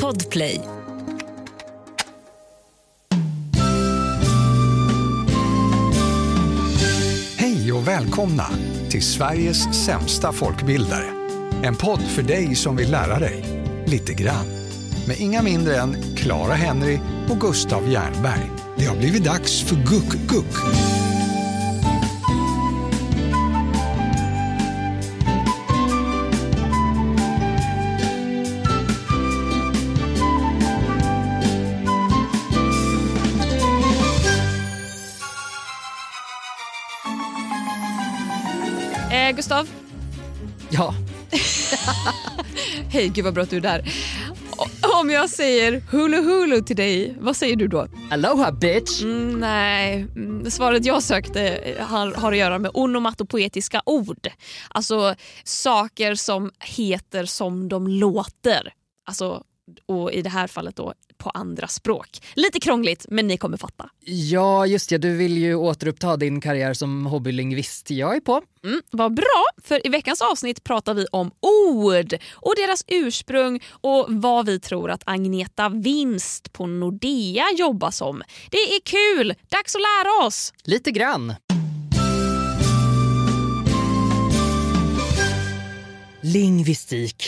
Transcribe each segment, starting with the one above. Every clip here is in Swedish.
Podplay. Hej och välkomna till Sveriges sämsta folkbildare. En podd för dig som vill lära dig lite grann. Med inga mindre än Clara Henry och Gustav Jernberg. Det har blivit dags för Guck-Guck. Hej gud vad bra att du är där. Om jag säger hulu hulu till dig, vad säger du då? aloha bitch! Mm, nej, mm, svaret jag sökte har, har att göra med onomatopoetiska ord. Alltså saker som heter som de låter. Alltså, och i det här fallet då på andra språk. Lite krångligt men ni kommer fatta. Ja, just det. Du vill ju återuppta din karriär som hobbylingvist. Jag är på. Mm, vad bra, för i veckans avsnitt pratar vi om ord och deras ursprung och vad vi tror att Agneta Vinst på Nordea jobbar som. Det är kul! Dags att lära oss! Lite grann. Lingvistik.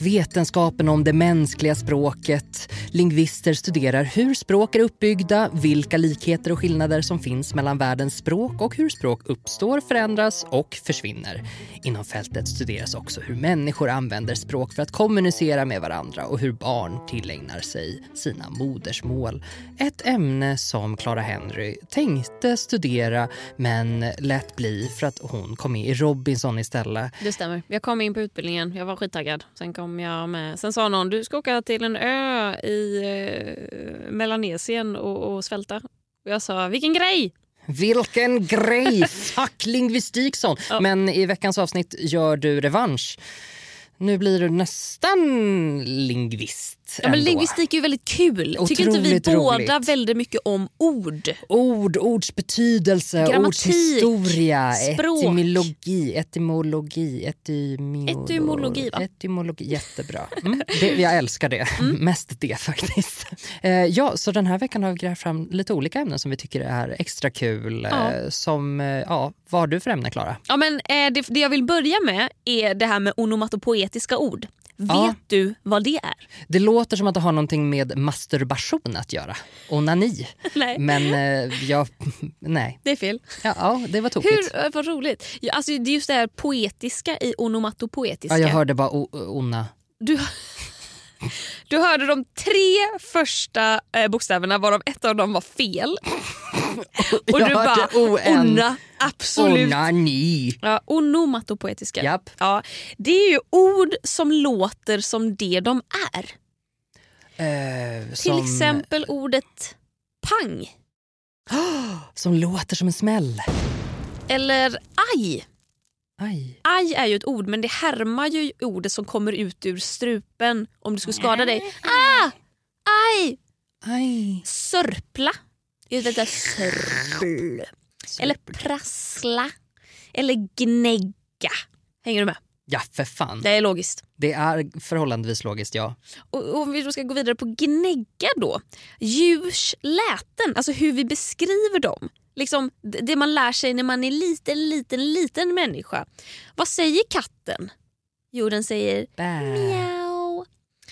Vetenskapen om det mänskliga språket. Lingvister studerar hur språk är uppbyggda, vilka likheter och skillnader som finns mellan världens språk och hur språk uppstår, förändras och försvinner. Inom fältet studeras också hur människor använder språk för att kommunicera med varandra och hur barn tillägnar sig sina modersmål. Ett ämne som Clara Henry tänkte studera men lät bli för att hon kom med i Robinson istället. Det stämmer. Jag kom in på utbildningen, jag var skittaggad. Sen kom jag med. Sen sa någon du ska åka till en ö i eh, Melanesien och, och svälta. Och jag sa vilken grej! Vilken grej! Fuck lingvistik sån. Ja. Men i veckans avsnitt gör du revansch. Nu blir du nästan lingvist. Ja, men ändå. lingvistik är ju väldigt kul. Tycker inte vi Otroligt båda roligt. väldigt mycket om ord? Ord, ords betydelse, Grammatik, ords historia, språk. etymologi, etymologi, etymologi. Etymologi, va? Etymologi, jättebra. Mm, det, jag älskar det. Mest det faktiskt. Eh, ja, så den här veckan har vi grävt fram lite olika ämnen som vi tycker är extra kul. Ja. Eh, som, eh, ja, vad har du för ämne Klara? Ja, men, eh, det, det jag vill börja med är det här med onomatopoetiska ord. Vet Ja. du vad det är? Det låter som att det har någonting med masturbation att göra. Onani. Nej, Men eh, jag, nej. det är fel. Ja, ja, det var tokigt. Hur, eh, vad roligt. Alltså, det är just det här poetiska i onomatopoetiska. Ja, jag hörde bara o- onna. du, du hörde de tre första eh, bokstäverna varav ett av dem var fel. Och du bara, ON. onna, absolut. Onani. Ja, onomatopoetiska. Japp. Ja, det är ju ord som låter som det de är. Eh, Till som, exempel ordet pang Som låter som en smäll. eller aj. Aj. Aj är ju ett ord men det härmar ju ordet som kommer ut ur strupen om du skulle skada dig. Ah! Aj! Aj. Sörpla. Det sörpl. Eller prassla. Eller gnägga. Hänger du med? Ja, för fan. Det är logiskt. Det är förhållandevis logiskt, ja. Och om vi då ska gå vidare på gnägga då. Djurs läten, alltså hur vi beskriver dem. Liksom det man lär sig när man är liten, liten, liten människa. Vad säger katten? Jo, den säger Bä. miau.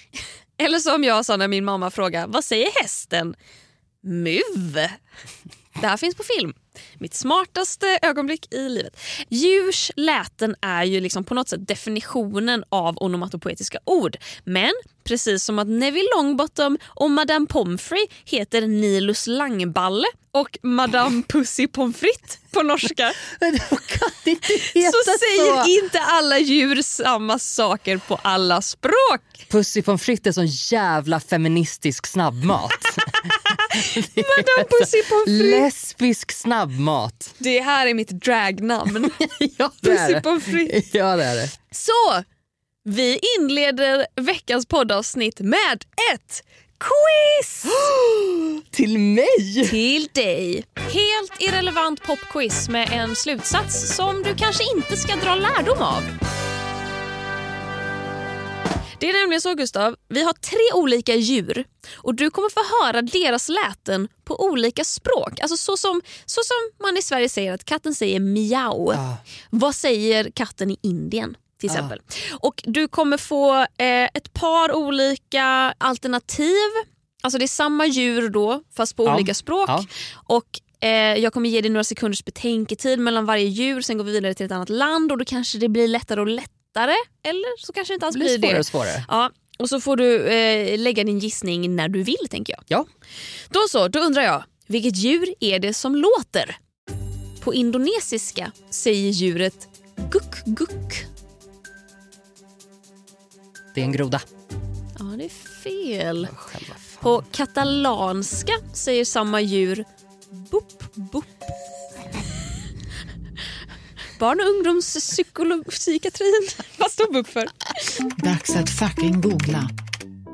Eller som jag sa när min mamma frågade, vad säger hästen? Muv. Det här finns på film. Mitt smartaste ögonblick i livet. Djurs läten är ju liksom på något sätt definitionen av onomatopoetiska ord. Men precis som att Neville Longbottom och Madame Pomfrey heter Nilus Langballe och Madame Pussy Pommes frites på norska så säger inte alla djur samma saker på alla språk. Pussy pommes frites är sån jävla feministisk snabbmat. Madame Pussy Pommes. Lesbisk snabbmat. Det här är mitt dragnamn. Ja, Pussy. Pommes frites. Ja, det är det. Så, vi inleder veckans poddavsnitt med ett quiz Till mig? till dig. Helt irrelevant popquiz med en slutsats som du kanske inte ska dra lärdom av. Det är nämligen så Gustav, vi har tre olika djur och du kommer få höra deras läten på olika språk. Alltså så som, så som man i Sverige säger att katten säger miau. Ah. Vad säger katten i Indien? Till exempel. Och Du kommer få eh, ett par olika alternativ. Alltså Det är samma djur då fast på Ja. olika språk. Ja. Och eh, Jag kommer ge dig några sekunders betänketid mellan varje djur. Sen går vi vidare till ett annat land och då kanske det blir lättare och lättare. Eller så kanske det inte alls Det blir blir svårare det. och svårare. Ja, och så får du eh, lägga din gissning när du vill tänker jag. Ja. Då så, då undrar jag. Vilket djur är det som låter? På indonesiska säger djuret guck guck. Det är en groda. Ja, det är fel. På katalanska säger samma djur boop. Barn och ungdomspsykiatrin. Vad står BUP för? Dags att fucking googla.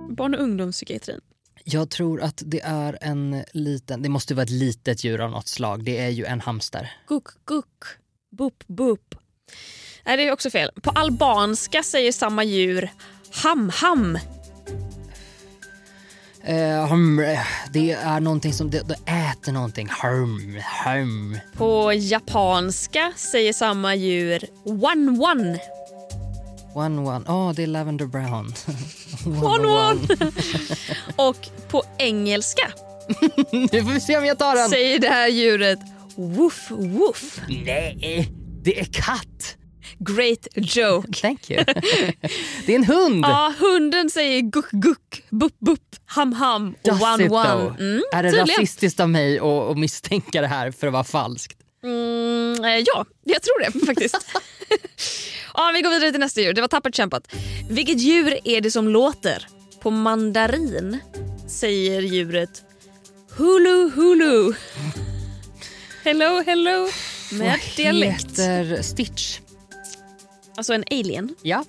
Barn och ungdomspsykiatrin. Jag tror att det är en liten, det måste vara ett litet djur av något slag. Det är ju en hamster. Guck guck. Boop boop. Nej, det är också fel. På albanska säger samma djur ham ham. Eh, hum, eh, det är någonting som, det, det äter någonting. Hum, hum. På japanska säger samma djur one one. One one. Åh, det är Lavender Brown. One one. Och på engelska nu får vi se om jag tar den. säger det här djuret woof woof. Nej, det är katt. Great joke. Thank you. det är en hund. Ja, hunden säger guck guck, bupp bupp, ham ham och Does one one. Mm, är det tydligen. rasistiskt av mig att, att misstänka det här för att vara falskt? Mm, eh, ja, jag tror det faktiskt. ja, vi går vidare till nästa djur. Det var tappert kämpat. Vilket djur är det som låter? På mandarin säger djuret hulu hulu. Hello hello med Vad dialekt. heter Stitch? Alltså en alien. Ja.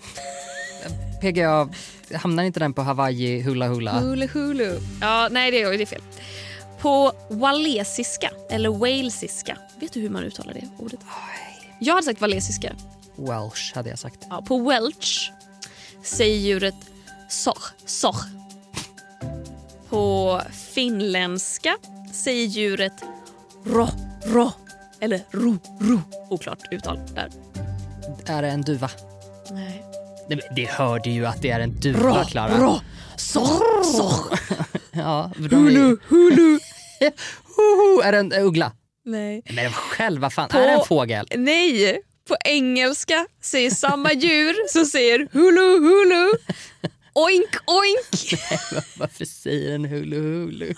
PGA, hamnar inte den på Hawaii hula hula? Hulu hulu. Ja, nej det är, det är fel. På walesiska, eller walesiska. Vet du hur man uttalar det ordet? Jag hade sagt walesiska. Welsh hade jag sagt. Ja, på welsh säger djuret soch, soch. På finländska säger djuret ro, ro. Eller ro, ro. Oklart uttal där. Är det en duva? Nej. Men det hörde ju att det är en duva, Klara. ro, soch, soch. Ja, hulu, hulu. Hoho, är det en uggla? Nej. Men själv, vad fan, På- är det en fågel? Nej, på engelska säger samma djur som säger hulu hulu. Oink oink. Varför säger den hulu hulu?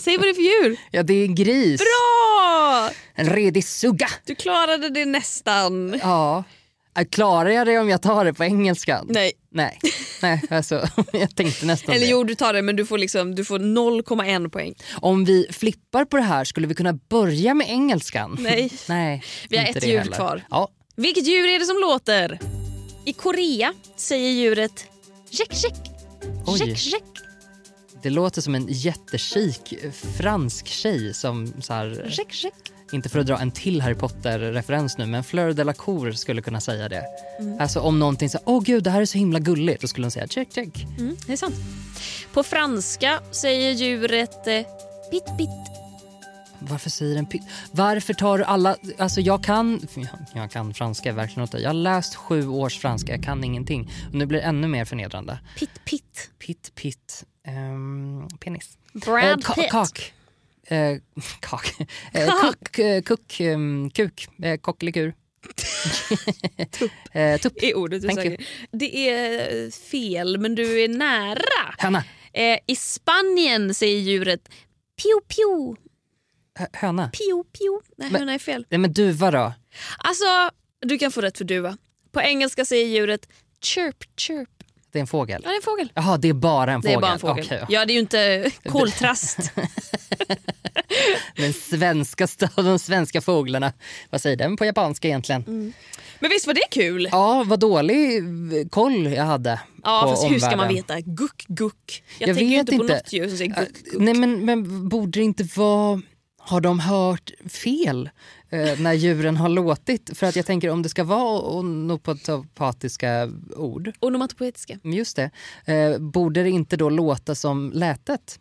Säg vad det är för djur. Ja, det är en gris. Bra! En redig sugga. Du klarade det nästan. Ja. Äh, Klarar jag det om jag tar det på engelska? Nej. Nej, Nej alltså, jag tänkte nästan Eller det. jo, du tar det men du får, liksom, du får 0,1 poäng. Om vi flippar på det här skulle vi kunna börja med engelskan? Nej. Nej Vi har ett djur heller. kvar. Ja, Vilket djur är det som låter? I Korea säger djuret check check. Oj. Check check. det låter som en jättechic fransk tjej som så här, Check check. inte för att dra en till Harry Potter-referens nu, men Fleur de la Cour skulle kunna säga det. Mm. Alltså om någonting så åh gud det här är så himla gulligt, då skulle hon säga check check. Mm, det är sant. På franska säger djuret eh, pitt pitt. Varför säger den pytt? Varför tar du alla... Alltså jag kan... Jag kan franska verkligen inte. Jag har läst sju års franska, jag kan ingenting. Och nu blir det ännu mer förnedrande. Pitt pitt. Pitt, pitt, ehm, penis. Brad Eh, Pitt. Kak. Eh, kak. Eh. Kuk, eh, kuk, ehm, kuk. Eh, kockelikur. tupp. Eh, tupp. är ordet du Thank. Det är eh, fel, men du är nära. Höna. Eh, I Spanien säger djuret piu piu. Hö- Höna. Piu piu. Nej, Men- höna är fel. Nej men duva då? Alltså, du kan få rätt för duva. På engelska säger djuret chirp chirp. Det är en fågel? Ja, det är en fågel. Jaha, det är bara en Det fågel? är bara en fågel. Okej, Ja, det är ju inte koltrast. Den svenska de svenska fåglarna. Vad säger den på japanska egentligen? Mm. Men visst var det kul? Ja, vad dålig koll jag hade Ja, fast hur ska man omvärlden. veta? Guck guck. Jag, Jag tänker vet inte på inte. något djur som säger guck guck. Nej men, men borde det inte vara... Har de hört fel eh, när djuren har låtit? För att jag tänker om det ska vara onopatopatiska ord, Onomatopoetiska. just det, eh, borde det inte då låta som lätet?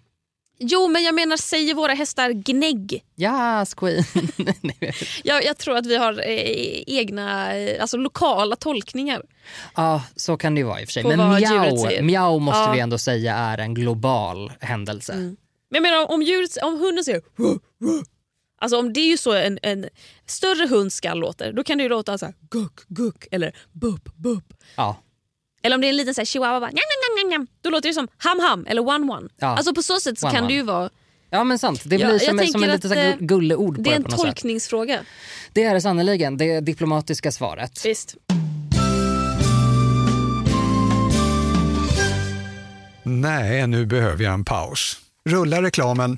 Jo, men jag menar, säger våra hästar gnägg? Yes, queen! Jag. Jag, tror att vi har eh, egna, eh, alltså lokala tolkningar. Ja, så kan det ju vara i och för sig. På Men miau, miau måste Ja. vi ändå säga är en global händelse. Men jag menar, om, djuret, om hunden säger "Ruh, ruh", Alltså om det är ju så en, en större hund ska låter, då kan det ju låta så här guck, guck eller bup, bup. Ja, Eller om det är en liten så här chihuahua, bara, njam, njam, njam, njam, då låter det som ham ham eller one one. Ja. Alltså på så sätt så One, kan one. det ju vara, ja men sant. Det Ja, blir jag som, en- som en tänker lite så att, här eh, gu- gulleord på det är det en något sätt. tolkningsfråga. Det är det sannerligen, det diplomatiska svaret. Visst. Nej, nu behöver jag en paus. Rulla reklamen.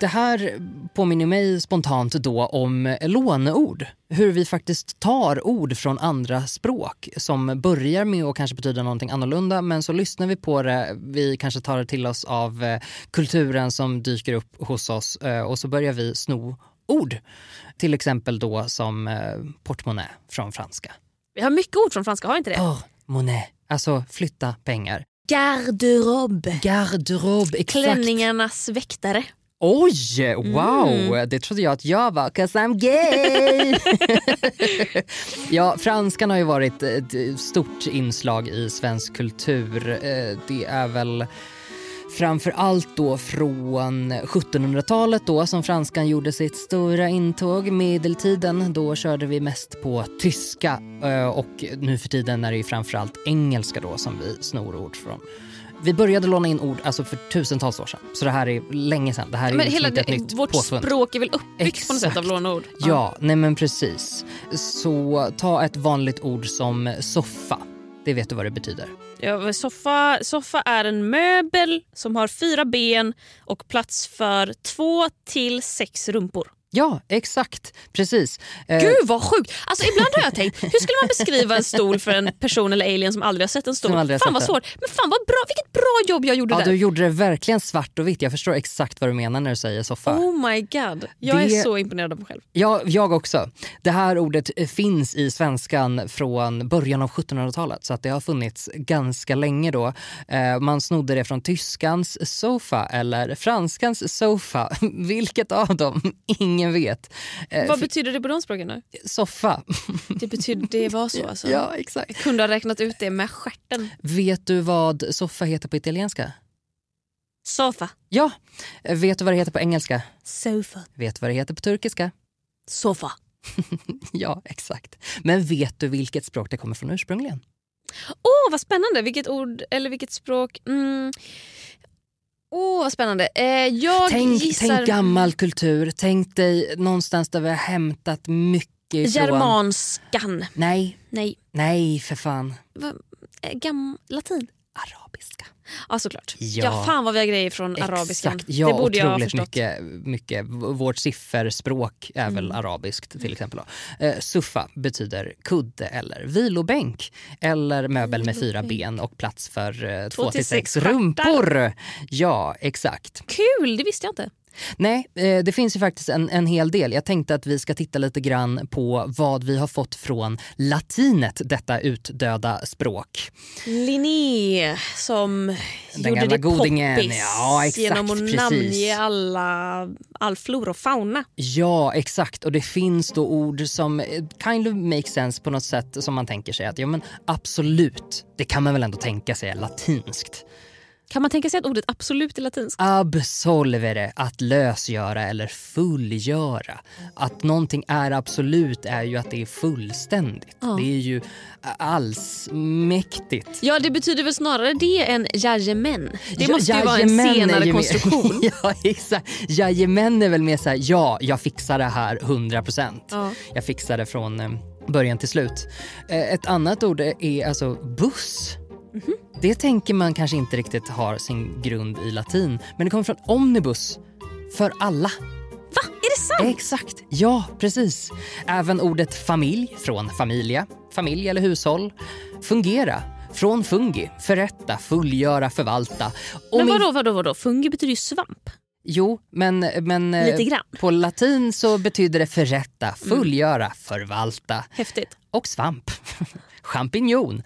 Det här påminner mig spontant då om låneord. Hur vi faktiskt tar ord från andra språk som börjar med att kanske betyda någonting annorlunda men så lyssnar vi på det, vi kanske tar det till oss av eh, kulturen som dyker upp hos oss eh, och så börjar vi sno ord. Till exempel då som eh, portmonnä från franska. Vi har mycket ord från franska, har vi inte det? Portmonnä, alltså flytta pengar. Garderobe. Garderobe, exakt. Klänningarnas väktare. Oj, wow! Mm. Det trodde jag att jag var, 'cause I'm gay! ja, franskan har ju varit ett stort inslag i svensk kultur. Eh, Det är väl framför allt då från 1700-talet då som franskan gjorde sitt stora intåg. Medeltiden, då körde vi mest på tyska eh, och nu för tiden är det ju framför allt engelska då som vi snor ord från. Vi började låna in ord alltså för tusentals år sedan. Så det här är länge sedan. Det här är Men liksom hela ett det, nytt vårt påfund. språk är väl uppbyggt på något sätt av Exakt. låneord? Ja, nej men precis. Så ta ett vanligt ord som soffa. Det vet du vad det betyder. Ja, soffa, soffa är en möbel som har fyra ben och plats för två till sex rumpor. Ja, exakt. Precis. Eh, Gud vad sjukt! Alltså, ibland har jag tänkt, hur skulle man beskriva en stol för en person eller alien som aldrig har sett en stol? Fan vad svårt. Men fan vad bra, vilket bra jobb jag gjorde ja, där. du gjorde det verkligen svart och vitt. Jag förstår exakt vad du menar när du säger soffa. Oh my god. Jag Det- är så imponerad av mig själv. Ja, jag också. Det här ordet eh, finns i svenskan från början av 1700-talet så att det har funnits ganska länge då. Eh, man snodde det från tyskans sofa eller franskans sofa. Vilket av dem? Ingen vet. Eh, Vad f- betyder det på de språken nu? soffa. Det betyder det var så alltså? ja, exakt. Jag kunde ha räknat ut det med stjärten. Vet du vad soffa heter på italienska? Sofa. Ja. Vet du vad det heter på engelska? Sofa. Vet du vad det heter på turkiska? Sofa. Ja, exakt. Men vet du vilket språk det kommer från ursprungligen? Åh vad spännande, vilket ord eller vilket språk. Mm. Åh vad spännande. Eh, jag Tänk, gissar tänk gammal kultur. Tänk dig någonstans där vi har hämtat mycket ifrån. germanskan. Nej, Nej, nej för fan. Va, eh, gam, latin. Arabiska. Ja såklart. Ja. Ja. fan vad vi har grejer från arabiskan. Exakt. Ja, det borde jag ha förstått. mycket, mycket. Vårt sifferspråk är väl Mm. arabiskt till exempel. Eh, suffa betyder kudde eller vilobänk eller möbel med fyra ben och plats för eh, två till sex stjärtar. rumpor. Ja, exakt. Kul, det visste jag inte. Nej, eh, det finns ju faktiskt en, en hel del. Jag tänkte att vi ska titta lite grann på vad vi har fått från latinet, detta utdöda språk. Linné som Den gjorde det godingen. poppis Ja, exakt, genom att precis. namnge alla, all flora och fauna. Ja, exakt. Och det finns då ord som eh, kind of make sense på något sätt som man tänker sig att ja men absolut, det kan man väl ändå tänka sig är latinskt. Kan man tänka sig att ordet absolut är latinskt? Absolvere, att lösgöra eller fullgöra. Att någonting är absolut är ju att det är fullständigt. Ja. Det är ju allsmäktigt. Ja, det betyder väl snarare det än jajamän. Det Ja, måste ju vara en senare ju konstruktion. ja, exakt. Jajamän är väl mer såhär, ja, jag fixar det här 100%. Ja. Jag fixar det från eh, början till slut. Eh, ett annat ord är alltså buss. Mhm. Det tänker man kanske inte riktigt har sin grund i latin. Men det kommer från omnibus, för alla. Va? Är det sant? Exakt, ja precis. Även ordet familj från familia, familj eller hushåll. Fungera från fungi, förrätta, fullgöra, förvalta. Och Men min- vadå, vadå, vadå? Fungi betyder ju svamp. Jo, men, men eh, på latin så betyder det förrätta, fullgöra, förvalta Häftigt. och svamp. Champinjon.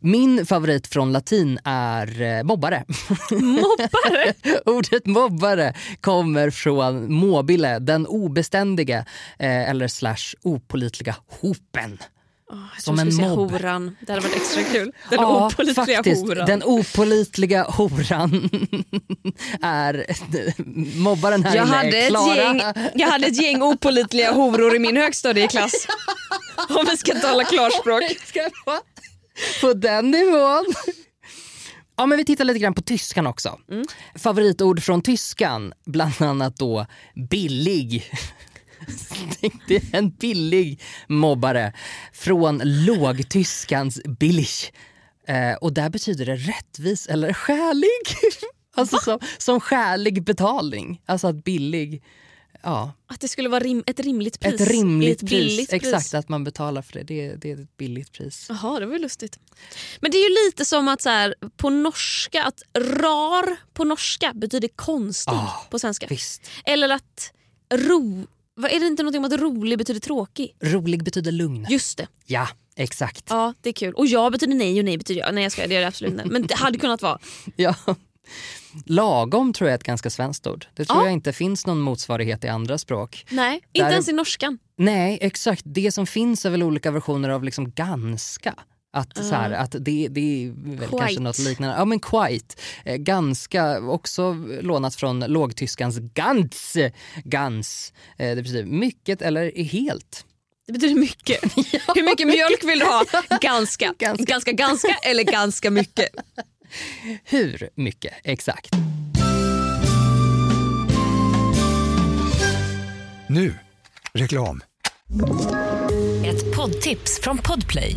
Min favorit från latin är eh, mobbare. Mobbare? Ordet mobbare kommer från mobile, den obeständige eh, eller slash opolitliga hopen. Jag Som en mobb. horan. Det hade varit extra kul. Den Ja, opålitliga faktiskt. horan. Den opolitliga horan är mobbaren här jag, inne hade ett gäng, jag hade ett gäng opolitliga horor i min högstadieklass. Om vi ska tala klarspråk. På den nivån? Ja, men vi tittar lite grann på tyskan också. Favoritord från tyskan, bland annat då billig. Tänk dig en billig mobbare från lågtyskans billig. Eh, och där betyder det rättvis eller skälig. Alltså som, som skälig betalning. Alltså att billig, ja. Att det skulle vara rim, ett rimligt pris. Ett rimligt Ett pris. billigt Exakt, att man betalar för det. Det, det är ett billigt pris. Jaha, det var ju lustigt. Men det är ju lite som att så här, på norska, att rar på norska betyder konstig Ah, på svenska. Visst. Eller att ro... Vad är det inte någonting om att rolig betyder tråkig? Rolig betyder lugn. Just det. Ja, exakt. Ja, det är kul. Och ja betyder nej och nej betyder ja. Nej jag skojar, det är det absolut inte. Men det hade kunnat vara. Ja. Lagom tror jag är ett ganska svenskt ord. Det tror Ja. jag inte finns någon motsvarighet i andra språk. Nej, Där- inte ens i norskan. Nej, exakt. Det som finns är väl olika versioner av liksom ganska. Att, så här, att det, det är väl Quite. kanske något liknande. Ja men quite. Eh, ganska, också lånat från lågtyskans ganz. Gans. Eh, det betyder mycket eller helt. Det betyder mycket. Hur mycket mjölk vill du ha? Ganska. Ganska. Ganska, ganska eller ganska mycket. Hur mycket? Exakt. Nu, reklam. Ett poddtips från Podplay.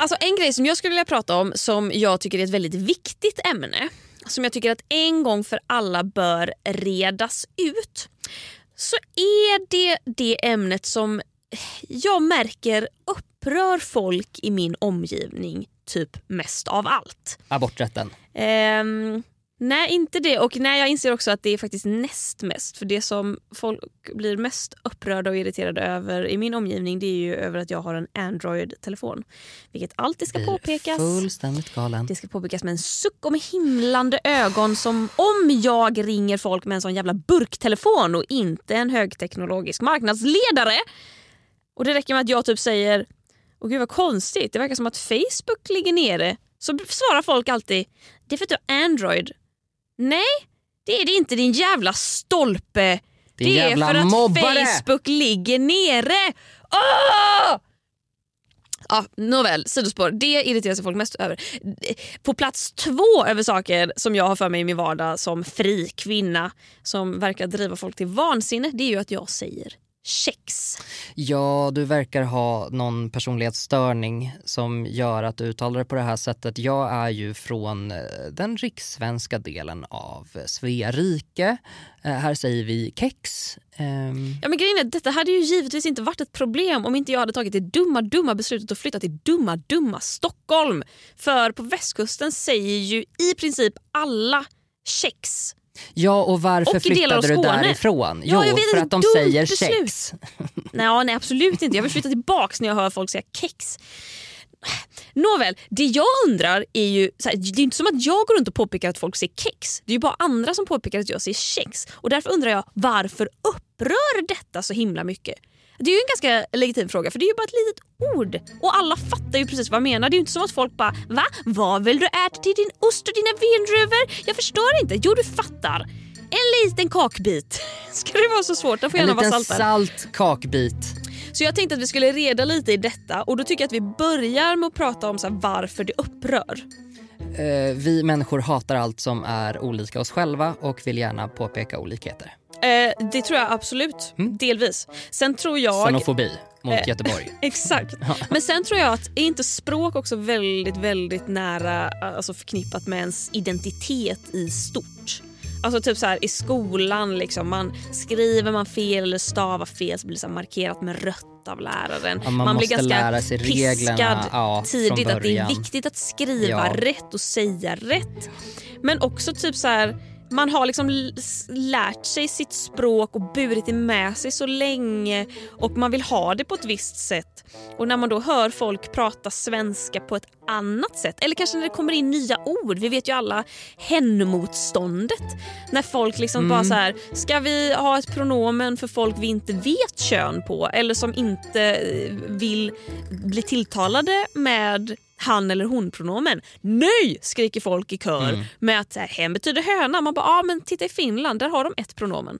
Alltså en grej som jag skulle vilja prata om som jag tycker är ett väldigt viktigt ämne. Som jag tycker att en gång för alla bör redas ut. Så är det det ämnet som jag märker upprör folk i min omgivning typ mest av allt. Aborträtten. Ehm, nej, inte det. Och nej, jag inser också att det är faktiskt näst mest. För det som folk blir mest upprörda och irriterade över i min omgivning det är ju över att jag har en Android-telefon. Vilket alltid ska påpekas. Fullständigt galen. Det ska påpekas med en suck och med himlande ögon som om jag ringer folk med en sån jävla burktelefon och inte en högteknologisk marknadsledare. Och det räcker med att jag typ säger Åh gud vad konstigt, det verkar som att Facebook ligger nere. Så svarar folk alltid Det är för att du har Android. Nej, det är det inte din jävla stolpe. Din det är jävla för att mobbare. Facebook ligger nere. Åh! Ja, nåväl, sidospår. Det irriterar sig folk mest över. På plats två över saker som jag har för mig i min vardag som fri kvinna som verkar driva folk till vansinne, det är ju att jag säger kex. Ja, du verkar ha någon personlighetsstörning som gör att du uttalar det på det här sättet. Jag är ju från eh, den rikssvenska delen av Sverige. Eh, här säger vi kex. Ehm, Ja, men grejen är, detta hade ju givetvis inte varit ett problem om inte jag hade tagit det dumma, dumma beslutet att flytta till dumma, dumma Stockholm. För på västkusten säger ju i princip alla kex. Ja, och varför Och flyttade du därifrån? Ja, jo, jag vet, för att de säger beslut. kex. Nej, nej, absolut inte. Jag vill flytta tillbaks när jag hör folk säga kex. Nåväl, det jag undrar är ju... Här, det är inte som att jag går runt och påpekar att folk säger kex. Det är ju bara andra som påpekar att jag säger kex. Och därför undrar jag varför upprör detta så himla mycket? Det är ju en ganska legitim fråga för det är ju bara ett litet ord. Och alla fattar ju precis vad jag menar. Det är ju inte som att folk bara va? Vad vill du äta till din ost och dina vindruvor? Jag förstår inte. Jo du fattar. En liten kakbit. Ska det vara så svårt? Den får En gärna vara liten salt kakbit. Så jag tänkte att vi skulle reda lite i detta och då tycker jag att vi börjar med att prata om så varför det upprör. Eh, vi människor hatar allt som är olika oss själva och vill gärna påpeka olikheter. Eh, det tror jag absolut, delvis. Sen tror jag... Xenofobi mot Eh, Göteborg. Exakt. Men sen tror jag att är inte språk också väldigt, väldigt nära alltså förknippat med ens identitet i stort? Alltså typ så här i skolan, liksom, man skriver man fel eller stavar fel så blir det så markerat med rött av läraren. Ja, man blir måste ganska reglerna, piskad ja, tidigt att det är viktigt att skriva Ja. rätt och säga rätt. Men också typ så här man har liksom lärt sig sitt språk och burit det med sig så länge och man vill ha det på ett visst sätt. Och när man då hör folk prata svenska på ett annat sätt eller kanske när det kommer in nya ord. Vi vet ju alla hen-motståndet. När folk liksom bara så här, ska vi ha ett pronomen för folk vi inte vet kön på eller som inte eh, vill bli tilltalade med han eller hon pronomen. Nej! skriker folk i kör med att så här, hen betyder höna. Man bara, ja men titta i Finland, där har de ett pronomen.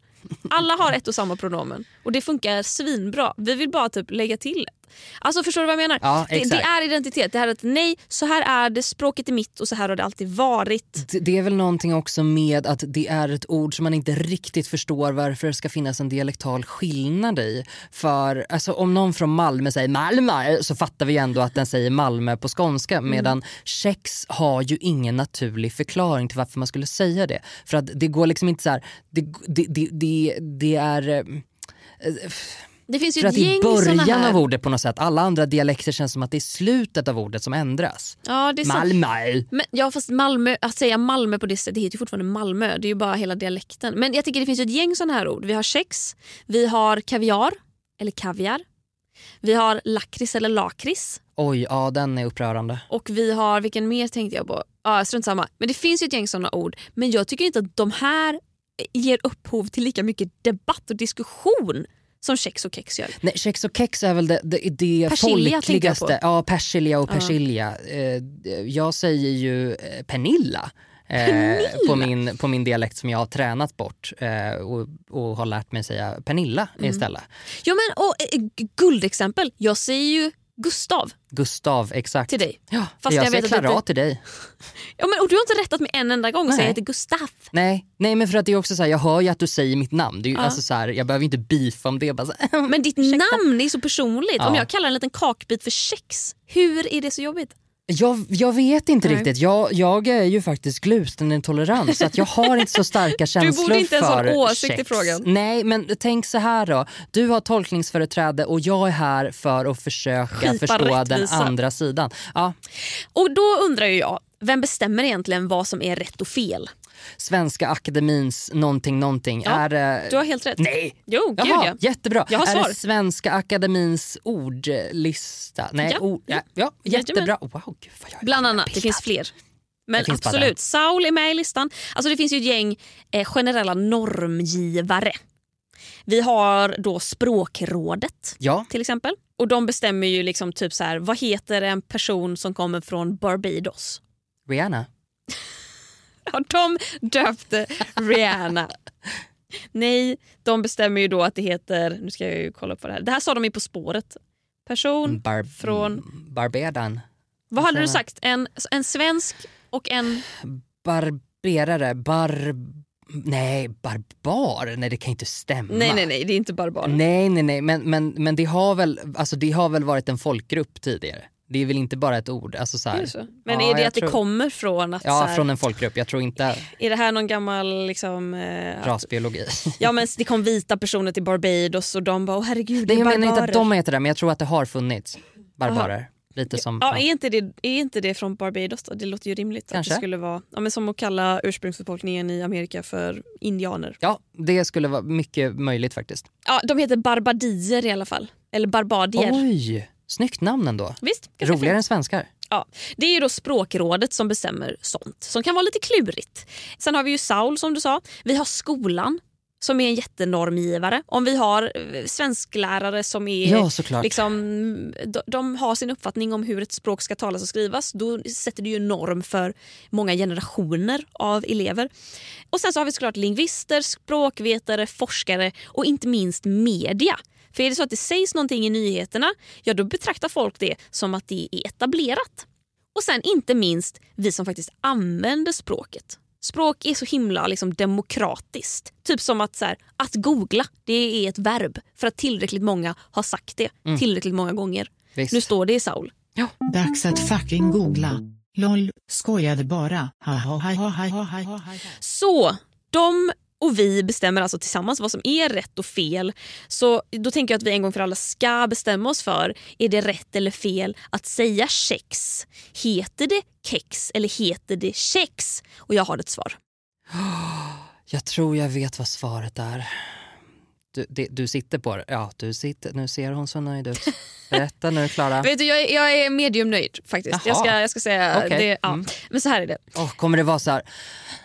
Alla har ett och samma pronomen och det funkar svinbra. Vi vill bara typ lägga till ett. Alltså förstår du vad jag menar? Ja, det, det är identitet. Det här är att nej, så här är det, språket är mitt och så här har det alltid varit. Det- Det är väl någonting också med att det är ett ord som man inte riktigt förstår varför det ska finnas en dialektal skillnad i. För alltså, om någon från Malmö säger Malmö så fattar vi ändå att den säger Malmö på skånska medan kex har ju ingen naturlig förklaring till varför man skulle säga det. För att det går liksom inte så här, det, det, det, det, det är... eh, Det finns ju För ett att i gäng såna början av ordet på något sätt, alla andra dialekter känns som att det är slutet av ordet som ändras. Ja, det är. Malmö. Men, ja fast Malmö, att säga Malmö på det sättet, det heter ju fortfarande Malmö. Det är ju bara hela dialekten. Men jag tycker det finns ju ett gäng sådana här ord. Vi har kex, vi har kaviar, eller kaviar. Vi har lakrits eller lakrits. Oj, ja den är upprörande. Och vi har, vilken mer tänkte jag på? Ja, strunt samma. Men det finns ju ett gäng sådana ord. Men jag tycker inte att de här ger upphov till lika mycket debatt och diskussion som kex och kex gör. Nej, kex och kex är väl det, det, det Persilja jag folkligaste. Ja, persilja och persilja. Eh, jag säger ju eh, Pernilla. Eh, på, min, på min dialekt som jag har tränat bort eh, och, och har lärt mig säga Pernilla Mm. istället. Ja men och, eh, guldexempel. Jag säger ju Gustav Gustav, exakt. till dig. Ja, Fast jag, jag säger att Klara det- till dig. Ja, men, och du har inte rättat mig en enda gång så Nej. jag heter Gustav. Nej, nej men för att det är också så här, jag hör ju att du säger mitt namn. Det är ju, Ja. alltså så här, jag behöver inte beefa om det. Bara Men ditt namn är så personligt. Ja. Om jag kallar en liten kakbit för kex, hur är det så jobbigt? Jag, jag vet inte Nej. riktigt. Jag, jag är ju faktiskt glutenintolerant så att jag har inte så starka känslor borde inte ens ha för en åsikt i frågan. Nej men tänk så här då. Du har tolkningsföreträde och jag är här för att försöka Skipa förstå den rättvisa. andra sidan. Ja, Och då undrar ju jag, vem bestämmer egentligen vad som är rätt och fel? Svenska akademins någonting någonting. Ja, är det... Du har helt rätt. Nej! Jo, gud Jaha, ja. jättebra. Jag har är svar. det Svenska akademins ordlista? Nej, Ja. ord, ja, ja, jättebra. Wow, gud vad jag är Bland annat, det finns fler. Men absolut, Saul är med i listan. Alltså det finns ju ett gäng eh, generella normgivare. Vi har då språkrådet Ja, till exempel. Och de bestämmer ju liksom typ så här, vad heter en person som kommer från Barbados? Rihanna. Ja, de döpte Rihanna. Nej, de bestämmer ju då att det heter, nu ska jag ju kolla upp vad det här Det här sa de ju På spåret. Person Bar- från, Barbedan. vad hade du sagt? En, en svensk och en... Barberare. Bar... nej, barbar? Nej det kan inte stämma. Nej nej nej, det är inte barbarer. Nej, nej, nej, men, men, men det, har väl, alltså, det har väl varit en folkgrupp tidigare? Det är väl inte bara ett ord? Alltså, så här, Är det så? Men Ja, är det att det tror- kommer från att... Ja, här, från en folkgrupp. Jag tror inte Är det här någon gammal... Liksom, eh, att, rasbiologi. ja men det kom vita personer till Barbados och de bara åh herregud det är jag menar inte att barbarer." de heter det, men jag tror att det har funnits barbarer. Lite som... Ja, ja. är, inte det, är inte det från Barbados då? Det låter ju rimligt. Att Kanske. det skulle vara ja, men som att kalla ursprungsbefolkningen i Amerika för indianer. ja, det skulle vara mycket möjligt faktiskt. Ja, de heter barbadier i alla fall. Eller barbadier. Oj, snyggt namn ändå. Visst, Roligare än fint. svenskar. Ja, det är ju då språkrådet som bestämmer sånt som kan vara lite klurigt. Sen har vi ju Saul som du sa. Vi har skolan som är en jättenormgivare. Om vi har eh, svensklärare som är Ja, såklart. liksom, de, de har sin uppfattning om hur ett språk ska talas och skrivas. Då sätter det ju norm för många generationer av elever. Och Sen så har vi såklart lingvister, språkvetare, forskare och inte minst media. För är det så att det sägs någonting i nyheterna, ja då betraktar folk det som att det är etablerat. Och sen inte minst vi som faktiskt använder språket. Språk är så himla liksom, demokratiskt. Typ som att, så här, att googla, det är ett verb. För att tillräckligt många har sagt det tillräckligt många gånger. Visst. Nu står det i Saul. Dags att fucking googla. LOL, skojade bara. Ha ha ha ha ha ha ha ha. Så de och vi bestämmer alltså tillsammans vad som är rätt och fel. Så då tänker jag att vi en gång för alla ska bestämma oss för, är det rätt eller fel att säga kex? Heter det kex eller heter det kex? Och jag har ett svar. Jag tror jag vet vad svaret är. Du, det, du sitter på det. Ja, du sitter. Nu ser hon så nöjd ut. Berätta nu, Klara. Vet du, jag, är, jag är medium nöjd faktiskt. Jag ska, jag ska säga Okej. det. Ja. Mm. Men så här är det. Åh, kommer det vara så här...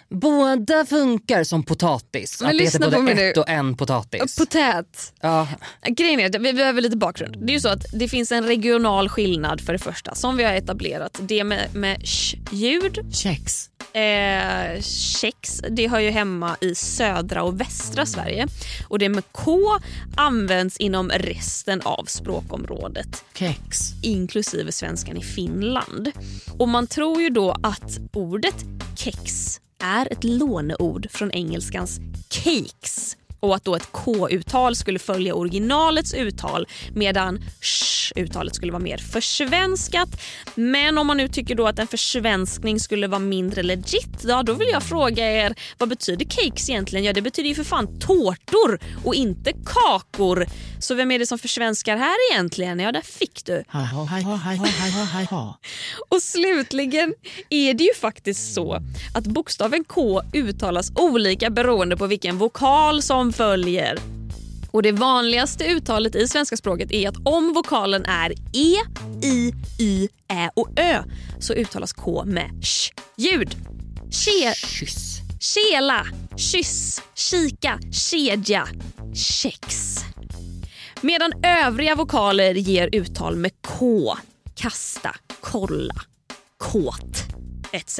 Båda funkar som potatis. Men att det heter på både mig ett och en potatis. Potät. ja. Grejen är vi behöver lite bakgrund. Det är ju så att det finns en regional skillnad för det första som vi har etablerat. Det med, med sh-ljud Kex. Eh, kex, det hör ju hemma i södra och västra Sverige. Och det med K används inom resten av språkområdet Kex. inklusive svenskan i Finland. Och man tror ju då att ordet kex är ett låneord från engelskans cakes. Och att då ett K-uttal skulle följa originalets uttal medan Uttalet skulle vara mer försvenskat. Men om man nu tycker då att en försvenskning skulle vara mindre legit, ja, då vill jag fråga er vad betyder cakes egentligen? Ja, det betyder ju för fan tårtor och inte kakor. Så vem är det som försvenskar här egentligen? Ja, där fick du. och slutligen är det ju faktiskt så att bokstaven K uttalas olika beroende på vilken vokal som följer. Och Det vanligaste uttalet i svenska språket är att om vokalen är E, I, Y, Ä och Ö så uttalas K med sh-ljud. Che, Kyss. Kela, kyss, kika, kedja, kex. Medan övriga vokaler ger uttal med K. Kasta, kolla, kåt, etc.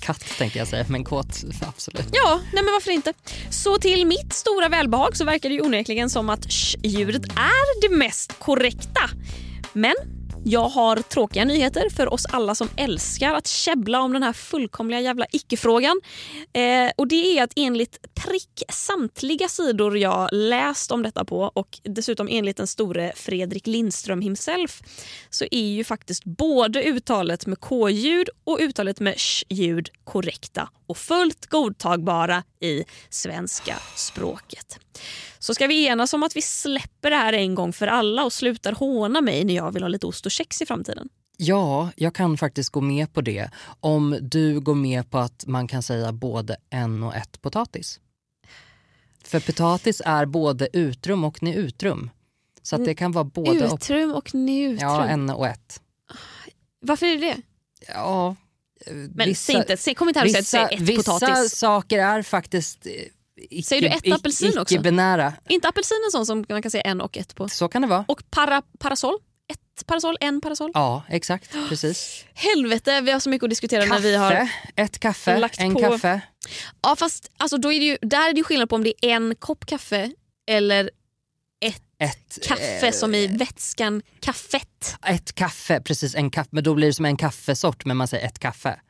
Katt tänkte jag säga, men kåt absolut. Ja, nej men varför inte? Så till mitt stora välbehag så verkar det ju onekligen som att sh-ljudet är det mest korrekta. Men jag har tråkiga nyheter för oss alla som älskar att käbbla om den här fullkomliga jävla icke-frågan. Eh, och det är att enligt prick samtliga sidor jag läst om detta på och dessutom enligt den store Fredrik Lindström himself så är ju faktiskt både uttalet med k-ljud och uttalet med sh-ljud korrekta och fullt godtagbara i svenska språket. Så ska vi enas om att vi släpper det här en gång för alla och slutar håna mig när jag vill ha lite ost och kex i framtiden. Ja, jag kan faktiskt gå med på det om du går med på att man kan säga både en och ett potatis. För potatis är både utrum och neutrum. Så att det kan vara både. Utrum och neutrum. Ja, en och ett. Varför är det? Ja, eh, Men säg inte, säg, kom inte här och säg att vissa, ett vissa potatis. saker är faktiskt eh, icke, Säger du ett apelsin också? icke-binära. inte apelsin en sån som man kan säga en och ett på? Så kan det vara. Och para, parasoll? Ett parasoll, en parasoll? Ja, exakt. Precis. Helvete, vi har så mycket att diskutera när vi har... Kaffe, ett kaffe, lagt en på- kaffe. Ja fast alltså, då är det ju, där är det ju skillnad på om det är en kopp kaffe eller ett Ett, kaffe eh, som i vätskan kaffett. Ett kaffe, precis en kaffe. Men då blir det som en kaffesort men man säger ett kaffe.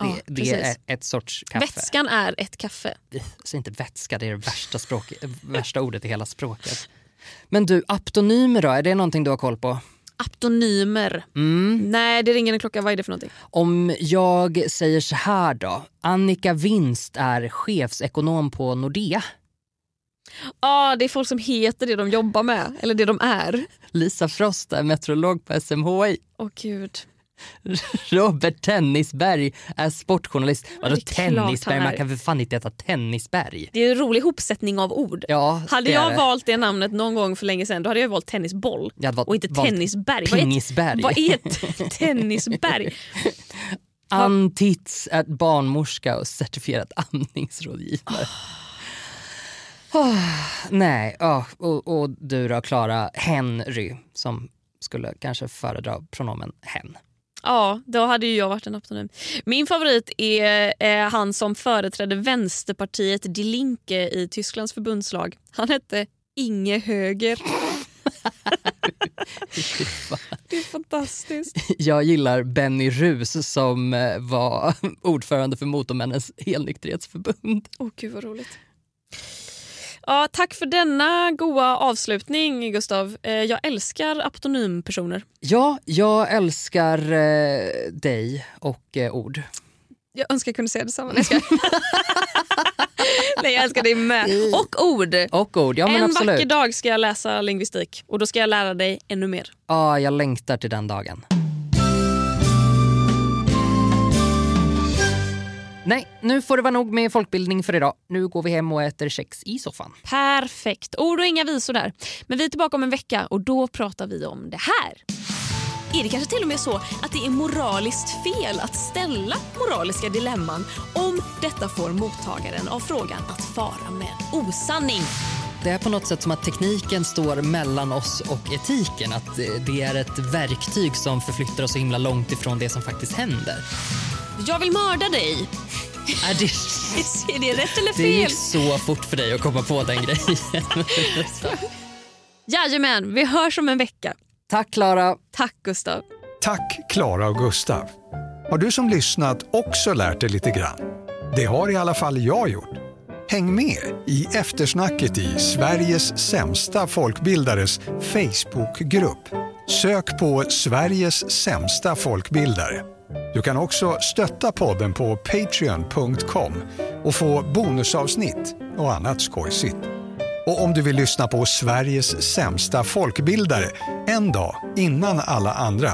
Det, Ja, det är ett sorts kaffe. Vätskan är ett kaffe. Säg inte vätska, det är det värsta, språk, värsta ordet i hela språket. Men du, aptonymer då? Är det någonting du har koll på? Aptonymer. Mm. Nej, det ringer en klocka. Vad är det för någonting? Om jag säger så här då. Annika Winst är chefsekonom på Nordea. Ja, det är folk som heter det de jobbar med. Eller det de är. Lisa Frost är meteorolog på SMHI. Åh gud. Robert Tennisberg är sportjournalist. Vadå Tennisberg? Man kan väl fan inte heta Tennisberg? Det är en rolig hopsättning av ord. Ja, Hade jag det. valt det namnet någon gång för länge sedan då hade jag valt tennisboll Jag hade valt- och inte tennisberg. Vad är, Pingisberg. vad är ett tennisberg? Ann Titz är barnmorska och certifierad amningsrådgivare. Oh, nej, ja, och, och du då Klara Henry som skulle kanske föredra pronomen hen. Ja, då hade ju jag varit en aptonym. Min favorit är eh, han som företrädde Vänsterpartiet Die Linke i Tysklands förbundslag. Han hette Inge Höger. det är fantastiskt. Jag gillar Benny Rus som eh, var ordförande för Motormännens helnykterhetsförbund. Åh gud vad roligt. Ja, tack för denna goa avslutning Gustav. Eh, jag älskar aptonympersoner. Ja, jag älskar eh, dig och eh, ord. Jag önskar jag kunde säga detsamma. Nej, jag. Nej, jag älskar dig med. Och ord. Och ord, ja en absolut. vacker dag ska jag läsa lingvistik och då ska jag lära dig ännu mer. Ja, jag längtar till den dagen. Nej, nu får det vara nog med folkbildning för idag. Nu går vi hem och äter kex i soffan. Perfekt. Ord och inga visor där. Men vi är tillbaka om en vecka och då pratar vi om det här. Är det kanske till och med så att det är moraliskt fel att ställa moraliska dilemman om detta får mottagaren av frågan att fara med osanning? Det är på något sätt som att tekniken står mellan oss och etiken. Att eh, det är ett verktyg som förflyttar oss så himla långt ifrån det som faktiskt händer. Jag vill mörda dig. Är det, Är det rätt eller det fel? gick så fort för dig att komma på den grejen. Jajamän, vi hörs om en vecka. Tack Klara. Tack Gustav. Tack Klara och Gustav. Har du som lyssnat också lärt dig lite grann? Det har i alla fall jag gjort. Häng med i eftersnacket i Sveriges sämsta folkbildares Facebookgrupp. Sök på Sveriges sämsta folkbildare. Du kan också stötta podden på patreon.com och få bonusavsnitt och annat skojsigt. Och om du vill lyssna på Sveriges sämsta folkbildare en dag innan alla andra,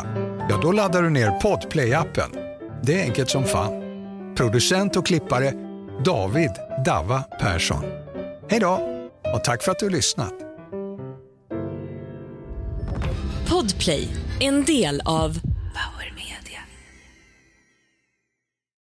ja då laddar du ner Podplay-appen. Det är enkelt som fan. Producent och klippare David Dava Persson. Hej då och tack för att du har lyssnat. Podplay, en del av